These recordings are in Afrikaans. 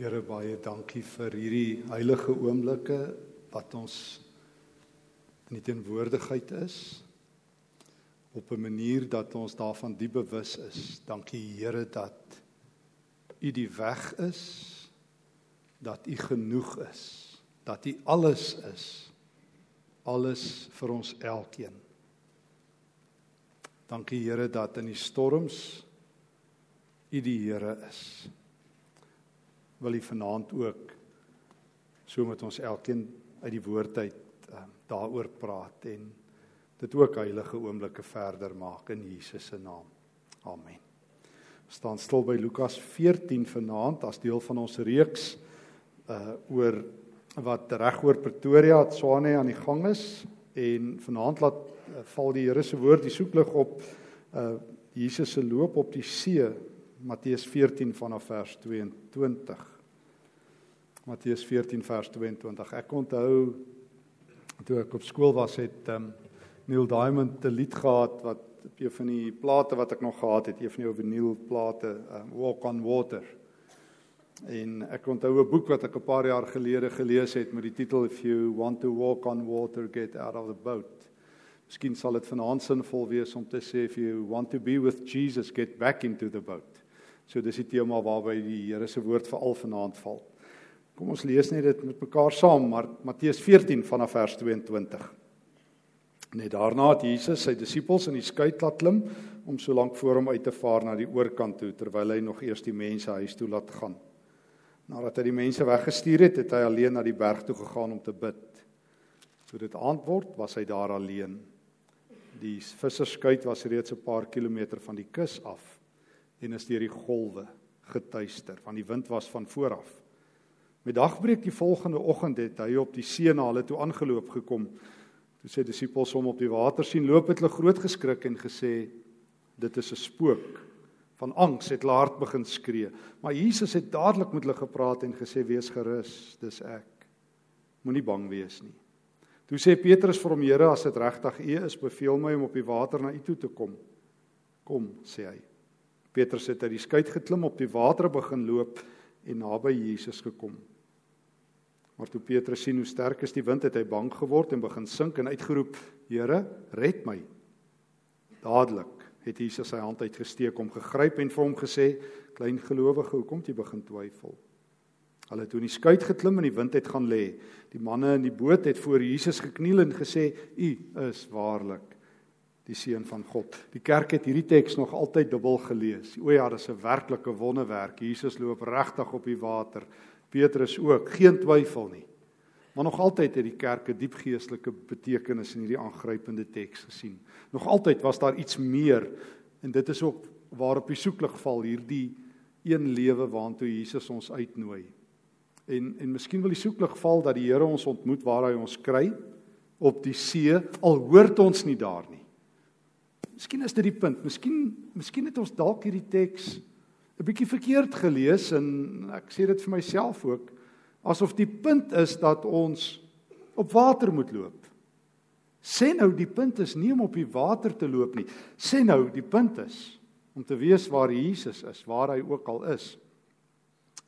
Here baie dankie vir hierdie heilige oomblikke wat ons in die teenwoordigheid is op 'n manier dat ons daarvan diep bewus is. Dankie Here dat U die weg is, dat U genoeg is, dat U alles is. Alles vir ons elkeen. Dankie Here dat in die storms U die Here is wil U vanaand ook so met ons elkeen uit die woord uit uh, daaroor praat en dit ook heilige oomblikke verder maak in Jesus se naam. Amen. Ons staan stil by Lukas 14 vanaand as deel van ons reeks uh oor wat regoor Pretoria het Swane aan die gang is en vanaand laat uh, val die Here se woord die soeklig op uh Jesus se loop op die see Matteus 14 vanaf vers 22. Matteus 14 vers 22. Ek onthou toe ek op skool was het um, Neil Diamond 'n lied gehad wat op een van die plate wat ek nog gehad het, een van die vinyl plate, um, Walk on Water. En ek onthou 'n boek wat ek 'n paar jaar gelede gelees het met die titel If you want to walk on water, get out of the boat. Miskien sal dit vanaand sinvol wees om te sê if you want to be with Jesus, get back into the boat. So dis die tema waarby die Here se woord vir al vanaand val. Kom ons lees net dit met mekaar saam, maar Matteus 14 vanaf vers 22. Net daarna het Jesus sy disippels in die skei laat klim om so lank voor hom uit te vaar na die oorkant toe terwyl hy nog eers die mense huis toe laat gaan. Nadat hy die mense weggestuur het, het hy alleen na die berg toe gegaan om te bid. Toe dit aand word, was hy daar alleen. Die visserskei was reeds 'n paar kilometer van die kus af en is deur die golwe getuister want die wind was van vooraf. Met dagbreek die volgende oggend het hy op die see na hulle toe aangeloop gekom. Toe sê disippels hom op die water sien loop het hulle groot geskrik en gesê dit is 'n spook. Van angs het hulle hart begin skree. Maar Jesus het dadelik met hulle gepraat en gesê wees gerus, dis ek. Moenie bang wees nie. Toe sê Petrus vir hom: "Here, as dit regtig U is, beveel my om op die water na U toe te kom." "Kom," sê hy. Petrus het uit die skei geklim op die water begin loop en naby Jesus gekom. Maar toe Petrus sien hoe sterk is die wind, het hy bang geword en begin sink en uitgeroep: "Here, red my." Dadelik het Jesus sy hand uitgesteek om gegryp en vir hom gesê: "Klein gelowige, hoekom jy begin twyfel?" Hulle het toe in die skei geklim en die wind het gaan lê. Die manne in die boot het voor Jesus gekniel en gesê: "U is waarlik die seun van God. Die kerk het hierdie teks nog altyd dubbel gelees. O ja, dis 'n werklike wonderwerk. Jesus loop regtig op die water. Petrus ook, geen twyfel nie. Maar nog altyd het die kerk 'n diep geestelike betekenis in hierdie aangrypende teks gesien. Nog altyd was daar iets meer en dit is ook waarop die soeklig val hierdie een lewe waantoe Jesus ons uitnooi. En en miskien wil die soeklig val dat die Here ons ontmoet waar hy ons kry op die see al hoort ons nie daar nie. Miskien is dit die punt. Miskien miskien het ons dalk hierdie teks 'n bietjie verkeerd gelees en ek sê dit vir myself ook asof die punt is dat ons op water moet loop. Sê nou die punt is nie om op die water te loop nie. Sê nou die punt is om te weet waar Jesus is, waar hy ook al is.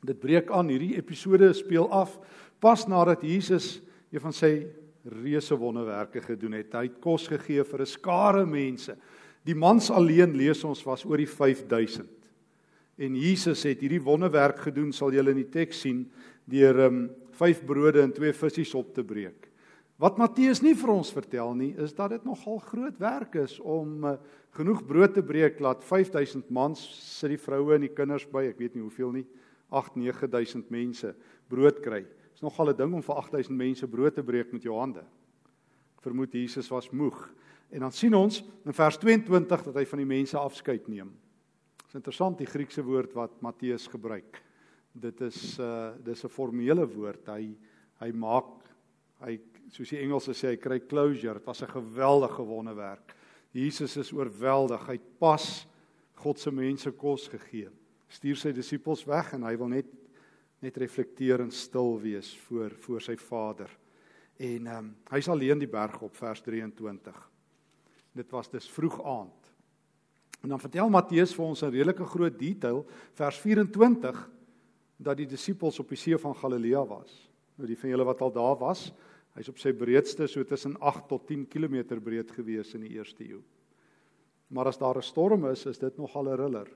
Dit breek aan hierdie episode speel af pas nadat Jesus een van sy reuse wonderwerke gedoen het. Hy het kos gegee vir 'n skare mense. Die mans alleen lees ons was oor die 5000. En Jesus het hierdie wonderwerk gedoen, sal julle in die teks sien, deur um 5 brode en 2 visse op te breek. Wat Matteus nie vir ons vertel nie, is dat dit nogal groot werk is om uh, genoeg brood te breek laat 5000 mans sit die vroue en die kinders by, ek weet nie hoeveel nie, 8-9000 mense brood kry. Dit is nogal 'n ding om vir 8000 mense brood te breek met jou hande. Ek vermoed Jesus was moeg. En dan sien ons in vers 22 dat hy van die mense afskeid neem. Dit is interessant die Griekse woord wat Matteus gebruik. Dit is uh dis 'n formele woord. Hy hy maak hy soos die Engelse sê hy kry closure. Dit was 'n geweldige wonderwerk. Jesus is oorweldig. Hy pas God se mense kos gegee. Stuur sy disippels weg en hy wil net net reflekteer en stil wees voor voor sy Vader. En ehm um, hy's alleen die berg op vers 23. Dit was dus vroeg aand. En dan vertel Matteus vir ons 'n redelike groot detail, vers 24, dat die disippels op die see van Galilea was. Nou die van julle wat al daar was, hy's op sy breedste so tussen 8 tot 10 km breed gewees in die eerste eeu. Maar as daar 'n storm is, is dit nogal 'n riller.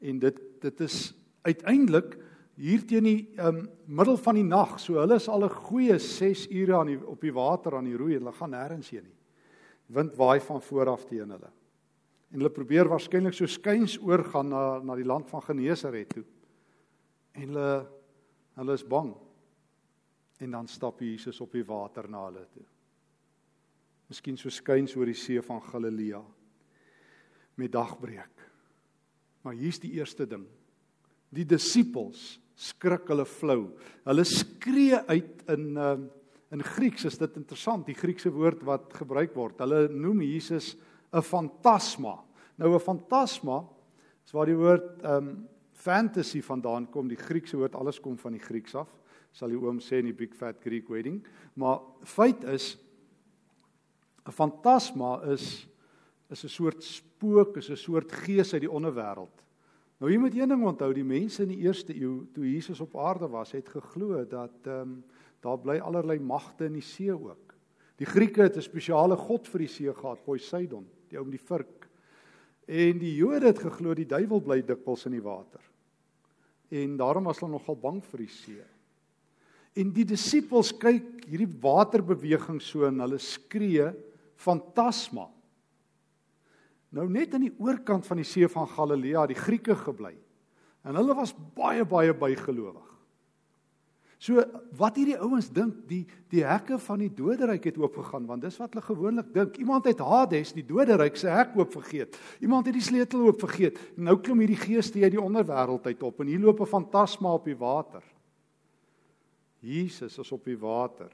En dit dit is uiteindelik hier teen die um, middel van die nag. So hulle is al 'n goeie 6 ure aan die op die water aan die roei. Hulle gaan nêrens heen nie. Wind waai van voor af teen hulle. En hulle probeer waarskynlik so skuins oorgaan na na die land van Genesaret toe. En hulle hulle is bang. En dan stap Jesus op die water na hulle toe. Miskien so skuins oor die see van Galilea met dagbreek. Maar hier's die eerste ding. Die disippels skrik hulle flou. Hulle skree uit in uh, in Grieks is dit interessant, die Griekse woord wat gebruik word. Hulle noem Jesus 'n fantasma. Nou 'n fantasma is waar die woord ehm um, fantasy vandaan kom. Die Griekse woord alles kom van die Grieks af. Sal die oom sê in die Big Fat Greek Wedding. Maar feit is 'n fantasma is is 'n soort spook, is 'n soort gees uit die onderwêreld. Nou jy moet een ding onthou, die mense in die eerste eeu toe Jesus op aarde was, het geglo dat ehm um, daar bly allerlei magte in die see ook. Die Grieke het 'n spesiale god vir die see gehad, Poseidon, die ou met die vurk. En die Jode het geglo die duiwel bly dikwels in die water. En daarom was hulle nogal bang vir die see. En die disippels kyk hierdie waterbeweging so en hulle skree fantasma. Nou net aan die oorkant van die see van Galilea, die Grieke gebly. En hulle was baie baie bygelowig. So wat hierdie ouens dink, die die hekke van die doderyk het oopgegaan want dis wat hulle gewoonlik dink. Iemand het Hades, die doderyk se hek oop vergeet. Iemand het die sleutel oop vergeet. Nou klim hierdie geeste uit die onderwêreld uit op en hier loop 'n fantasma op die water. Jesus is op die water.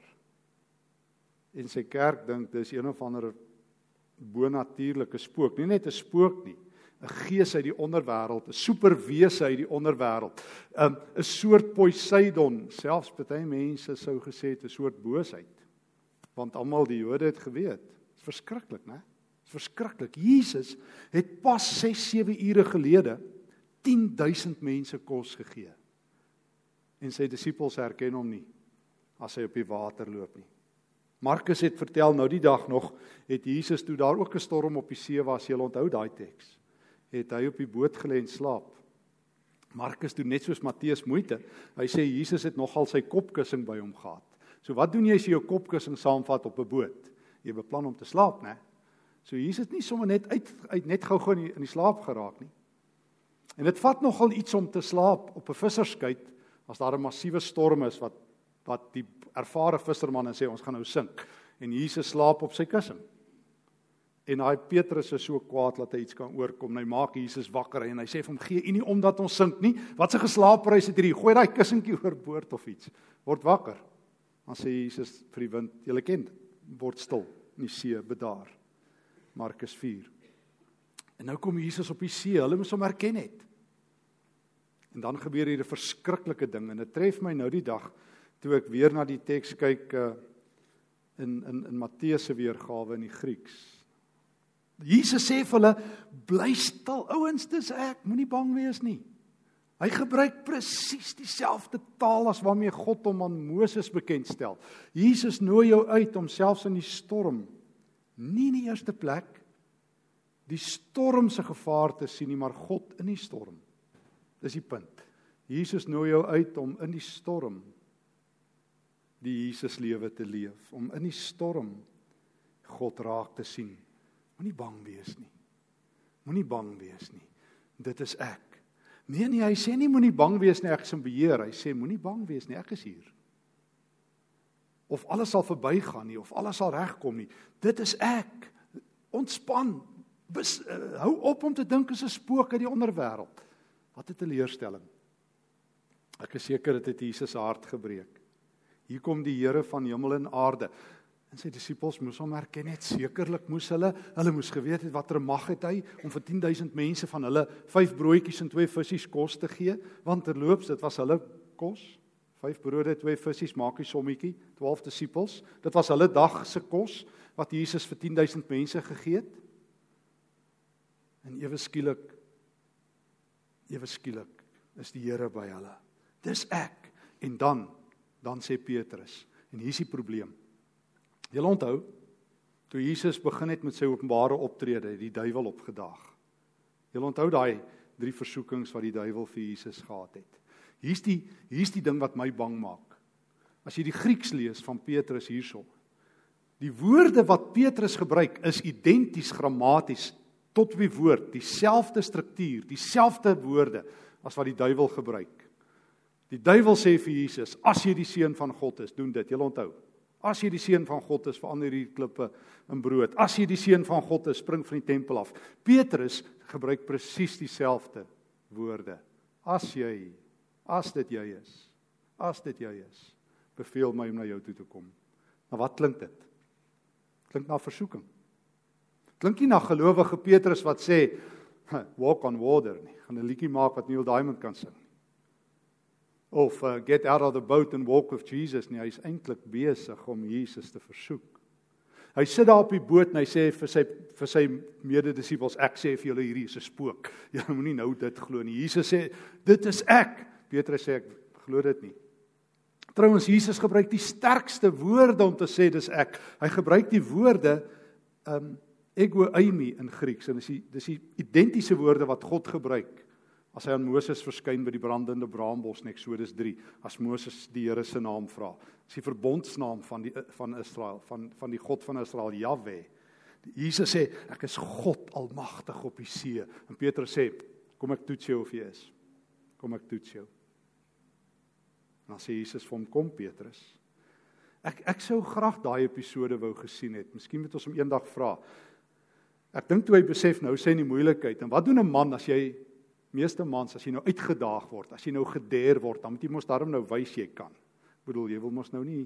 En sy kerk dink dis een of ander bonatuurlike spook, nie net 'n spook nie. 'n gees uit die onderwêreld, 'n superwese uit die onderwêreld. 'n um, 'n soort Poseidon, selfs baie mense sou gesê het 'n soort boosheid. Want almal die Jode het geweet. Dit is verskriklik, né? Dit is verskriklik. Jesus het pas 6, 7 ure gelede 10000 mense kos gegee. En sy disippels herken hom nie as hy op die water loop nie. Markus het vertel nou die dag nog het Jesus toe daar ook 'n storm op die see was, jy onthou daai teks het hy op die boot gelê en slaap. Markus doen net soos Matteus moeite. Hy sê Jesus het nogal sy kopkussing by hom gehad. So wat doen jy as jy jou kopkussing saamvat op 'n boot? Jy beplan om te slaap, né? So Jesus het nie sommer net uit, uit net gou-gou in, in die slaap geraak nie. En dit vat nogal iets om te slaap op 'n visserskuit as daar 'n massiewe storm is wat wat die ervare vissermanne sê ons gaan nou sink en Jesus slaap op sy kussing. En daai Petrus is so kwaad dat hy iets kan oorkom. Hy maak Jesus wakker en hy sê vir hom: "Gee U nie omdat ons sink nie. Wat 'n geslaapprys het hierdie. Gooi daai kussentjie oorboord of iets. Word wakker." Dan sê Jesus vir die wind: "Julle ken, word stil in die see, bedaar." Markus 4. En nou kom Jesus op die see. Hulle moes hom herken het. En dan gebeur hier 'n verskriklike ding en dit tref my nou die dag toe ek weer na die teks kyk uh, in in in Matteus se weergawe in die Grieks. Jesus sê vir hulle bly stil ouens dis ek moenie bang wees nie. Hy gebruik presies dieselfde taal as waarmee God hom aan Moses bekendstel. Jesus nooi jou uit om selfs in die storm nie in die eerste plek die storm se gevaar te sien nie, maar God in die storm. Dis die punt. Jesus nooi jou uit om in die storm die Jesus lewe te leef, om in die storm God raak te sien Moenie bang wees nie. Moenie bang wees nie. Dit is ek. Nee nee, hy sê nie moenie bang wees nie, ek is in beheer. Hy sê moenie bang wees nie, ek is hier. Of alles sal verbygaan nie, of alles sal regkom nie. Dit is ek. Ontspan. Bes, uh, hou op om te dink is 'n spook uit die onderwêreld. Wat 'n teleurstelling. Ek is seker dit het Jesus se hart gebreek. Hier kom die Here van hemel en aarde. En sy disippels moes hom herken het. Sekerlik moes hulle, hulle moes geweet het watter mag het hy om vir 10000 mense van hulle 5 broodjies en 2 visse kos te gee, want terloops dit was hulle kos. 5 brode, 2 visse, maak 'n sommetjie, 12 disippels. Dit was hulle dag se kos wat Jesus vir 10000 mense gegee het. En ewe skielik ewe skielik is die Here by hulle. Dis ek. En dan dan sê Petrus, en hier is die probleem. Julle onthou toe Jesus begin het met sy openbare optrede, het die duiwel opgedaag. Julle onthou daai drie versoekings wat die duiwel vir Jesus gehad het. Hier's die hier's die ding wat my bang maak. As jy die Grieks lees van Petrus hierso. Die woorde wat Petrus gebruik is identies grammaties tot die woord, dieselfde struktuur, dieselfde woorde as wat die duiwel gebruik. Die duiwel sê vir Jesus: "As jy die seun van God is, doen dit." Jy onthou. As jy die seun van God is, verander hierdie klippe in brood. As jy die seun van God is, spring van die tempel af. Petrus gebruik presies dieselfde woorde. As jy, as dit jy is, as dit jy is, beveel my om na jou toe te kom. Maar wat klink dit? Klink na versoeking. Klink nie na gelowige Petrus wat sê walk on water nie. Gaan 'n liedjie maak wat Neil Diamond kan sing of uh, get out of the boat and walk with Jesus nie. Hy's eintlik besig om Jesus te versoek. Hy sit daar op die boot en hy sê vir sy vir sy mededisippels, ek sê vir julle hierdie is 'n spook. Julle moenie nou dit glo nie. Jesus sê, dit is ek. Petrus sê ek glo dit nie. Trouwens Jesus gebruik die sterkste woorde om te sê dis ek. Hy gebruik die woorde um ego eimi in Grieks en dis die dis die identiese woorde wat God gebruik As hy aan Moses verskyn by die brandende braambos in Eksodus 3, as Moses die Here se naam vra, is die verbondsnaam van die van Israel, van van die God van Israel, Jahwe. Jesus sê, ek is God almagtig op die see. En Petrus sê, kom ek toets jou of jy is. Kom ek toets jou. En dan sê Jesus vir hom, kom Petrus. Ek ek sou graag daai episode wou gesien het. Miskien moet ons hom eendag vra. Ek dink toe hy besef nou sê hy die moeilikheid en wat doen 'n man as jy meeste mans as jy nou uitgedaag word, as jy nou gedeer word, dan moet jy mos daarom nou wys jy kan. Ek bedoel jy wil mos nou nie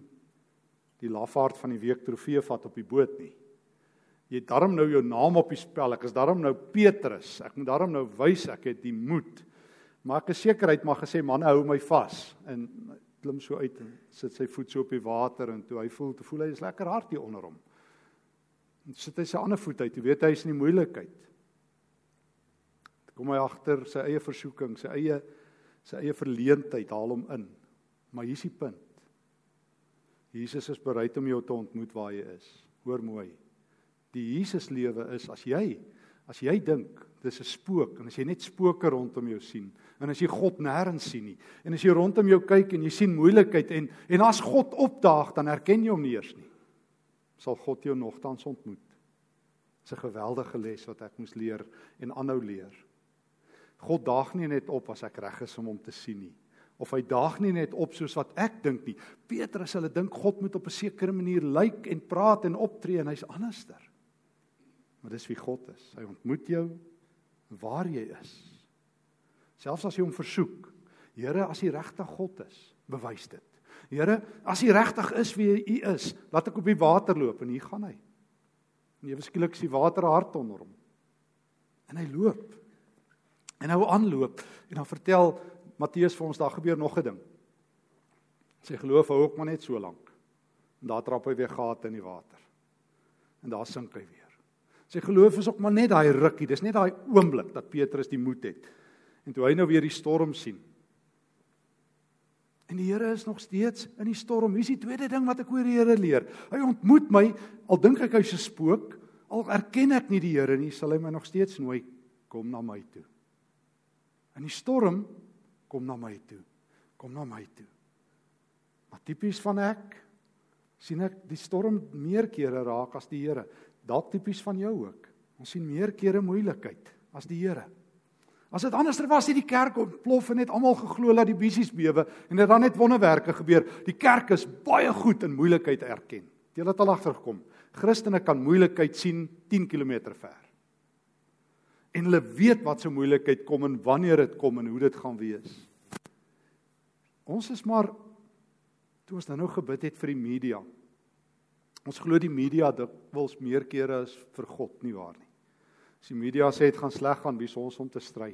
die lafaard van die week trofee vat op die boot nie. Jy het daarom nou jou naam op die spel. Ek is daarom nou Petrus. Ek moet daarom nou wys ek het die moed. Maar ek is sekerheid maar gesê man hou my vas en klim so uit en sit sy voet so op die water en toe hy voel te voel hy is lekker hard hier onder hom. En sit hy sy ander voet uit. Jy weet hy is in die moeilikheid kom hy agter sy eie versoeking, sy eie sy eie verleentheid haal hom in. Maar hier's die punt. Jesus is bereid om jou te ontmoet waar jy is. Hoor mooi. Die Jesus lewe is as jy as jy dink dis 'n spook en as jy net spooke rondom jou sien en as jy God nêrens sien nie en as jy rondom jou kyk en jy sien moeilikheid en en as God opdaag dan herken jy hom nie eers nie. Sal God jou nogtans ontmoet. Dis 'n geweldige les wat ek moes leer en aanhou leer. God daag nie net op as ek reg is om hom te sien nie. Of hy daag nie net op soos wat ek dink nie. Petrus hulle dink God moet op 'n sekere manier lyk en praat en optree en hy's anderster. Maar dis wie God is. Hy ontmoet jou waar jy is. Selfs as jy hom versoek. Here, as hy regtig God is, bewys dit. Here, as hy regtig is wie hy is, laat ek op die water loop en hier gaan hy. En ewe skielik is die water hard onder hom. En hy loop. En nou aanloop en dan vertel Matteus vir ons daar gebeur nog 'n ding. Sy geloof hou ook maar net so lank. En daar trap hy weer gate in die water. En daar sink hy weer. Sy geloof is ook maar net daai rukkie, dis net daai oomblik dat Petrus die moed het. En toe hy nou weer die storm sien. En die Here is nog steeds in die storm. Hier is die tweede ding wat ek oor die Here leer. Hy ontmoet my, al dink ek hy's 'n spook, al erken ek nie die Here nie, sal hy my nog steeds nooi kom na my toe. In die storm kom na my toe. Kom na my toe. Maar tipies van ek sien ek die storm meer kere raak as die Here. Dalk tipies van jou ook. Ons sien meer kere moeilikheid as die Here. As dit anderster was, het die kerk ontplof en het almal geglo dat die bisies bewe en dit dan net wonderwerke gebeur. Die kerk is baie goed in moeilikheid erken. Jy het al agtergekom. Christene kan moeilikheid sien 10 km ver en hulle weet wat se moeilikheid kom en wanneer dit kom en hoe dit gaan wees. Ons is maar toe ons dan nou gebid het vir die media. Ons glo die media dikwels meer kere as vir God nie waar nie. As die media sê dit gaan sleg gaan, wie is ons om te stry?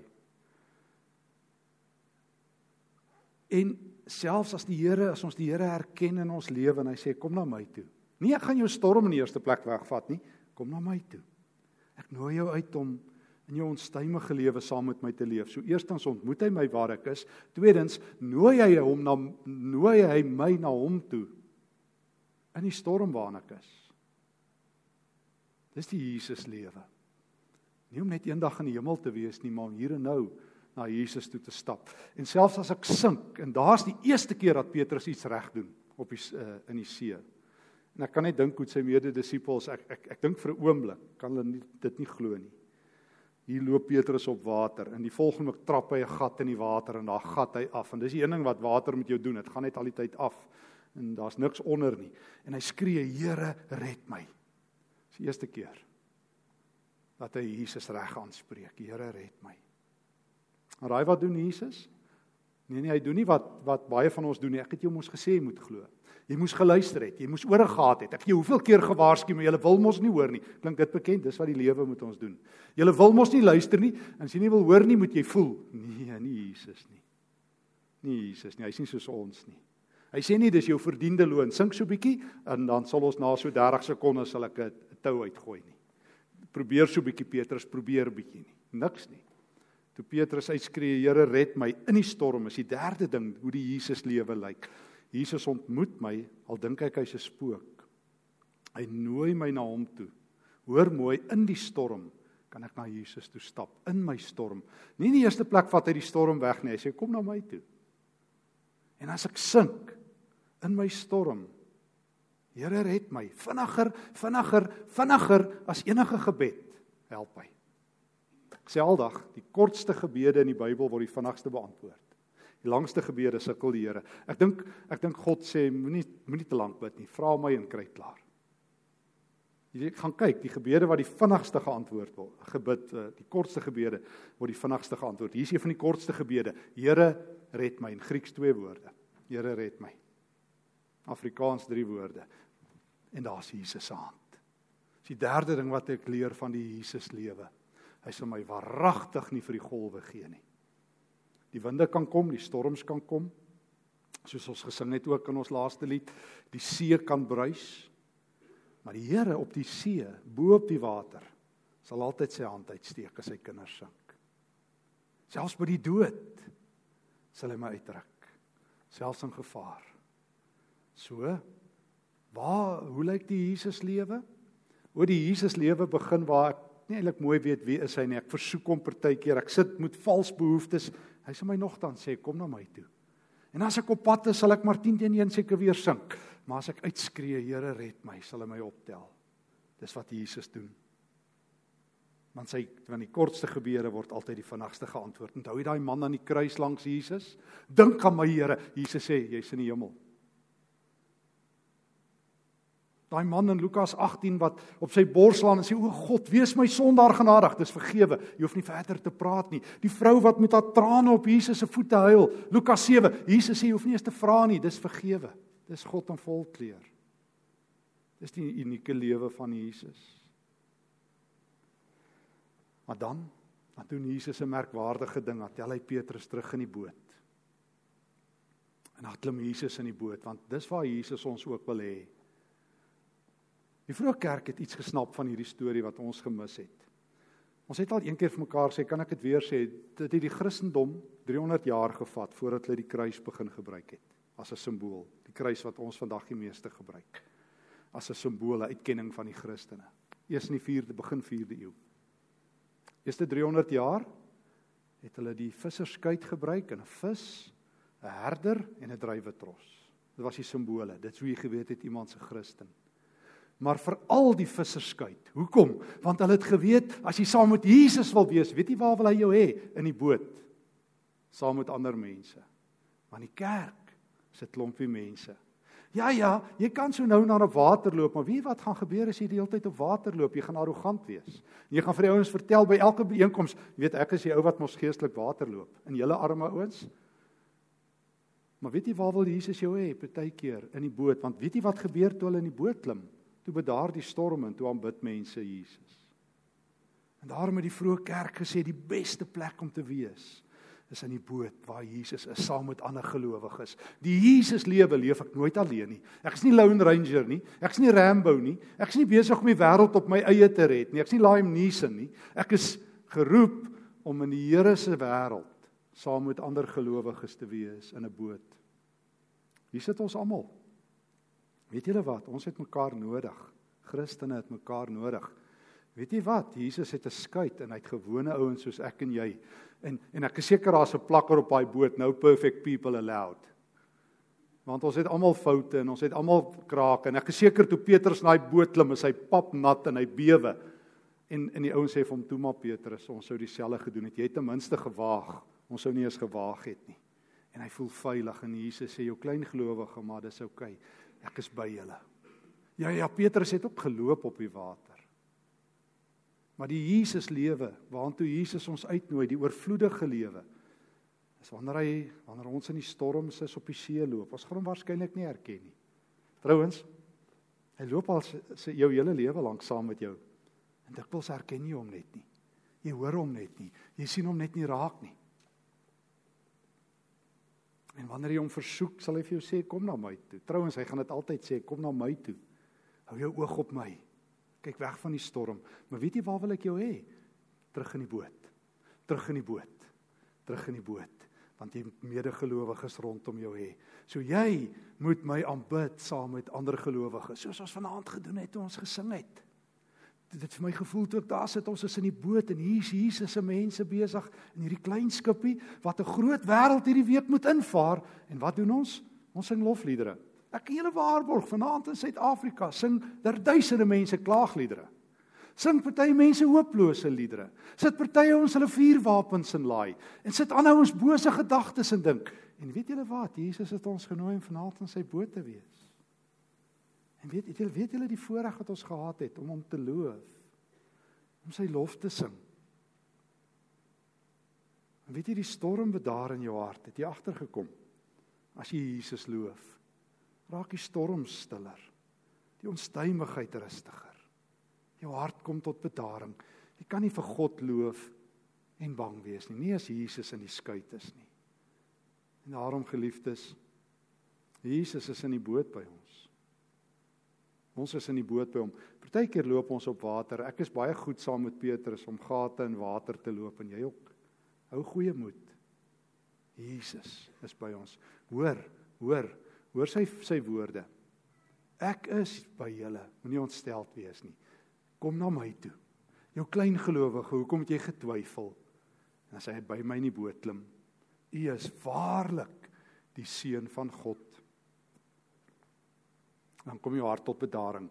En selfs as die Here, as ons die Here erken in ons lewe en hy sê kom na my toe. Nie ek gaan jou storm in die eerste plek wegvat nie, kom na my toe. Ek nooi jou uit om in jou onstuimige lewe saam met my te leef. So eerstens ontmoet hy my waar ek is. Tweedens nooi hy hom na nooi hy my na hom toe in die storm waarin ek is. Dis die Jesus lewe. Nie om net eendag in die hemel te wees nie, maar om hier en nou na Jesus toe te stap. En selfs as ek sink en daar's die eerste keer dat Petrus iets reg doen op die uh, in die see. En ek kan net dink hoe sy mede-disippels ek ek ek dink vir 'n oomblik kan hulle nie, dit nie glo nie. Hier loop Petrus op water en die volgende oomblik trap hy 'n gat in die water en daar gat hy af en dis die een ding wat water met jou doen, dit gaan net al die tyd af en daar's niks onder nie. En hy skree: "Here, red my." Dis die eerste keer dat hy Jesus reg aanspreek. Here, red my. Maar raai wat doen Jesus? Nee nee, hy doen nie wat wat baie van ons doen nie. Ek het jou mos gesê jy moet glo. Jy moes geluister het. Jy moes ore gehad het. Ek jou hoeveel keer gewaarsku, maar jy wil mos nie hoor nie. Klink dit bekend? Dis wat die lewe moet ons doen. Jy wil mos nie luister nie. En as jy nie wil hoor nie, moet jy voel. Nee, nie Jesus nie. Nie Jesus nie. Hy sien soos ons nie. Hy sê nie dis jou verdiende loon. Sink so bietjie en dan sal ons na so 30 sekondes sal ek 'n tou uitgooi nie. Probeer so bietjie Petrus, probeer bietjie nie. Niks nie. Toe Petrus uitskree, Here red my in die storm, is die derde ding hoe die Jesus lewe lyk. Jesus ontmoet my, al dink ek hy's 'n spook. Hy nooi my na hom toe. Hoor mooi, in die storm kan ek na Jesus toe stap, in my storm. Nie in die eerste plek vat hy die storm weg nie. Hy sê kom na my toe. En as ek sink in my storm, Here red my. Vinniger, vinniger, vinniger as enige gebed. Help my. Ek sê aldag, die kortste gebede in die Bybel word die vinnigste beantwoord. Die langste gebede sukkel die Here. Ek dink ek dink God sê moenie moenie te lank bid nie. Vra my en kry klaar. Jy gaan kyk, die gebede wat die vinnigste geantwoord word, gebid, eh, die kortste gebede word die vinnigste geantwoord. Hier is een van die kortste gebede. Here, red my in Grieks twee woorde. Here, red my. Afrikaans drie woorde. En daar's Jesus se hand. Dis die derde ding wat ek leer van die Jesus lewe. Hy sal my waaragtig nie vir die golwe gee nie. Die winde kan kom, die storms kan kom. Soos ons gesing het ook in ons laaste lied, die see kan bruis. Maar die Here op die see, bo op die water, sal altyd sy hand uitsteek as sy kinders sink. Selfs by die dood sal hy my uittrek. Selfs in gevaar. So, waar hoe lyk die Jesus lewe? Oor die Jesus lewe begin waar ek nie eintlik mooi weet wie is hy nie. Ek versoek hom partykeer. Ek sit met vals behoeftes. Hy sê my nogtans sê kom na my toe. En as ek op pad is, sal ek maar 10 teen 1 seker weer sink. Maar as ek uitskree, Here red my, sal hy my optel. Dis wat Jesus doen. Want sy van die kortste gebede word altyd die vinnigste geantwoord. Onthou jy daai man aan die kruis langs Jesus? Dink aan my Here. Jesus sê jy's in die hemel. Daai man in Lukas 18 wat op sy bors laan en sê o God, wees my sondaar genadig, dis vergewe. Jy hoef nie verder te praat nie. Die vrou wat met haar trane op Jesus se voete huil, Lukas 7. Jesus sê jy hoef nie eens te vra nie, dis vergewe. Dis God in volkleur. Dis die unieke lewe van Jesus. Maar dan, dan doen Jesus 'n merkwaardige ding, dan tel hy Petrus terug in die boot. En dan klim Jesus in die boot want dis waar Jesus ons ook wil hê. Die vroeë kerk het iets gesnap van hierdie storie wat ons gemis het. Ons het al een keer vir mekaar sê, kan ek dit weer sê, dit die Christendom 300 jaar gevat voordat hulle die kruis begin gebruik het as 'n simbool, die kruis wat ons vandag die meeste gebruik as 'n simbool, 'n uitkenning van die Christene. Eers in die 4de begin 4de eeu. Eerste 300 jaar het hulle die visserskuit gebruik en 'n vis, 'n herder en 'n druiwetros. Dit was die simbole. Dit sou jy geweet het iemand se Christen maar veral die visserskuit. Hoekom? Want hulle het geweet as jy saam met Jesus wil wees, weet jy waar wil hy jou hê? In die boot. Saam met ander mense. Want die kerk is 'n klompie mense. Ja ja, jy kan so nou na op water loop, maar wie wat gaan gebeur as jy die hele tyd op water loop? Jy gaan arrogant wees. Jy gaan vir die ouens vertel by elke byeenkoms, weet ek is die ou wat mos geestelik water loop. In julle arme ouens. Maar weet jy waar wil Jesus jou hê? Partykeer in die boot, want weet jy wat gebeur toe hulle in die boot klim? Toe bedaar die storm en toe aanbid mense Jesus. En daarom het die vroeë kerk gesê die beste plek om te wees is in die boot waar Jesus is saam met ander gelowiges. Die Jesus lewe leef ek nooit alleen nie. Ek is nie Lone Ranger nie. Ek is nie Rambo nie. Ek is nie besig om die wêreld op my eie te red nie. Ek is nie Liam Neeson nie. Ek is geroep om in die Here se wêreld saam met ander gelowiges te wees in 'n boot. Hier sit ons almal. Weet julle wat? Ons het mekaar nodig. Christene het mekaar nodig. Weet jy wat? Jesus het 'n skuit en hy het gewone ouens soos ek en jy. En en ek is seker daar's 'n plakker op daai boot, no perfect people allowed. Want ons het almal foute en ons het almal krake en ek is seker toe Petrus na daai boot klim, is hy pap nat en hy bewe. En en die ouens sê vir hom toe maar Petrus, ons sou dieselfde gedoen het. Jy het ten minste gewaag. Ons sou nie eens gewaag het nie. En hy voel veilig en Jesus sê jou klein gelowige, maar dis oukei. Okay. Ek is by julle. Ja ja, Petrus het ook geloop op die water. Maar die Jesus lewe waartoe Jesus ons uitnooi, die oorvloedige lewe, is wanneer hy wanneer ons in die storms is op die see loop. Ons gaan hom waarskynlik nie herken nie. Trouwens, hy loop al sy jou hele lewe lank saam met jou. En dikwels herken jy hom net nie. Jy hoor hom net nie. Jy sien hom net nie raak nie. En wanneer jy hom versoek, sal hy vir jou sê kom na my toe. Trouwens, hy gaan dit altyd sê kom na my toe. Hou jou oog op my. Kyk weg van die storm. Maar weet jy waar wil ek jou hê? Terug in die boot. Terug in die boot. Terug in die boot want jy medegelowiges rondom jou hê. So jy moet my aanbid saam met ander gelowiges, soos ons vanaand gedoen het toe ons gesing het. Dit het vir my gevoel toe ek daar sit ons is in die boot en hier's Jesus se mense besig in hierdie klein skipie wat 'n groot wêreld hierdie week moet invaar en wat doen ons? Ons sing lofliedere. Ek hele waarborg vanaand in Suid-Afrika sing daar duisende mense klaagliedere. Sing party mense hooplose liedere. Sit party ons hulle vuurwapens in laai en sit aanhou ons bose gedagtes en dink. En weet julle wat? Jesus het ons genooi om vanaand in sy boot te wees. En weet julle weet julle die voorreg wat ons gehad het om hom te loof. Om sy lof te sing. En weet jy die storm bedaar in jou hart? Het jy agtergekom? As jy Jesus loof raak die storm stiller. Die onstuimigheid rustiger. Jou hart kom tot bedaring. Jy kan nie vir God loof en bang wees nie, nie as Jesus in die skuit is nie. En daarom geliefdes, Jesus is in die boot by ons. Ons is in die boot by hom. Partykeer loop ons op water. Ek is baie goed saam met Petrus om gate in water te loop en jy ook. Hou goeie moed. Jesus is by ons. Hoor, hoor, Hoor sy sy woorde. Ek is by julle. Moenie ontsteld wees nie. Kom na my toe. Jou klein gelowige, hoekom het jy getwyfel? En as hy by my in die boot klim, u is waarlik die seun van God. Dan kom jou hart tot bedaring.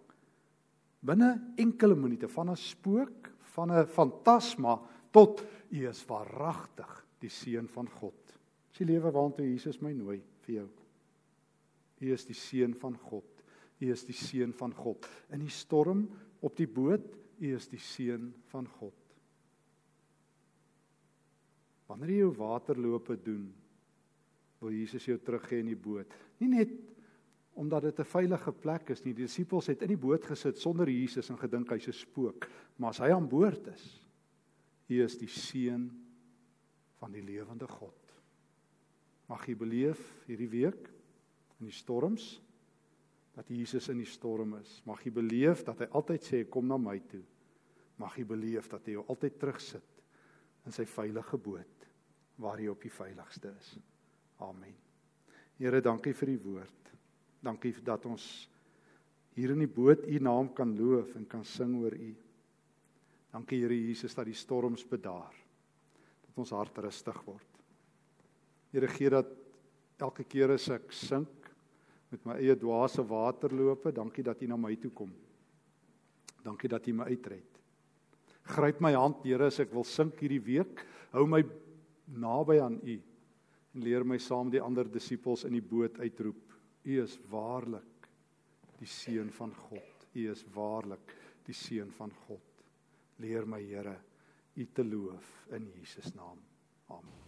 Binne enkele minute van 'n spook, van 'n fantasma tot u is waaragtig die seun van God. Dis die lewe waartoe Jesus my nooi vir jou. U is die seun van God. U is die seun van God. In die storm op die boot, u is die seun van God. Wanneer jy jou waterlope doen, wil Jesus jou teruggee in die boot. Nie net omdat dit 'n veilige plek is nie. Die disippels het in die boot gesit sonder Jesus en gedink hy's 'n spook, maar as hy aan boord is, hy is die seun van die lewende God. Mag jy beleef hierdie week in die storms dat Jesus in die storm is. Mag jy beleef dat hy altyd sê kom na my toe. Mag jy beleef dat hy jou altyd terugsit in sy veilige boot waar jy op die veiligste is. Amen. Here, dankie vir die woord. Dankie dat ons hier in die boot u naam kan loof en kan sing oor u. Dankie Here Jesus dat die storms bedaar. Dat ons hart rustig word. Here gee dat elke keer as ek sink met my eie dwaase waterlope. Dankie dat U na my toe kom. Dankie dat U my uitred. Gryp my hand, Here, as ek wil sink hierdie week. Hou my naby aan U en leer my saam die ander disippels in die boot uitroep. U is waarlik die seun van God. U is waarlik die seun van God. Leer my, Here, U te loof in Jesus naam. Amen.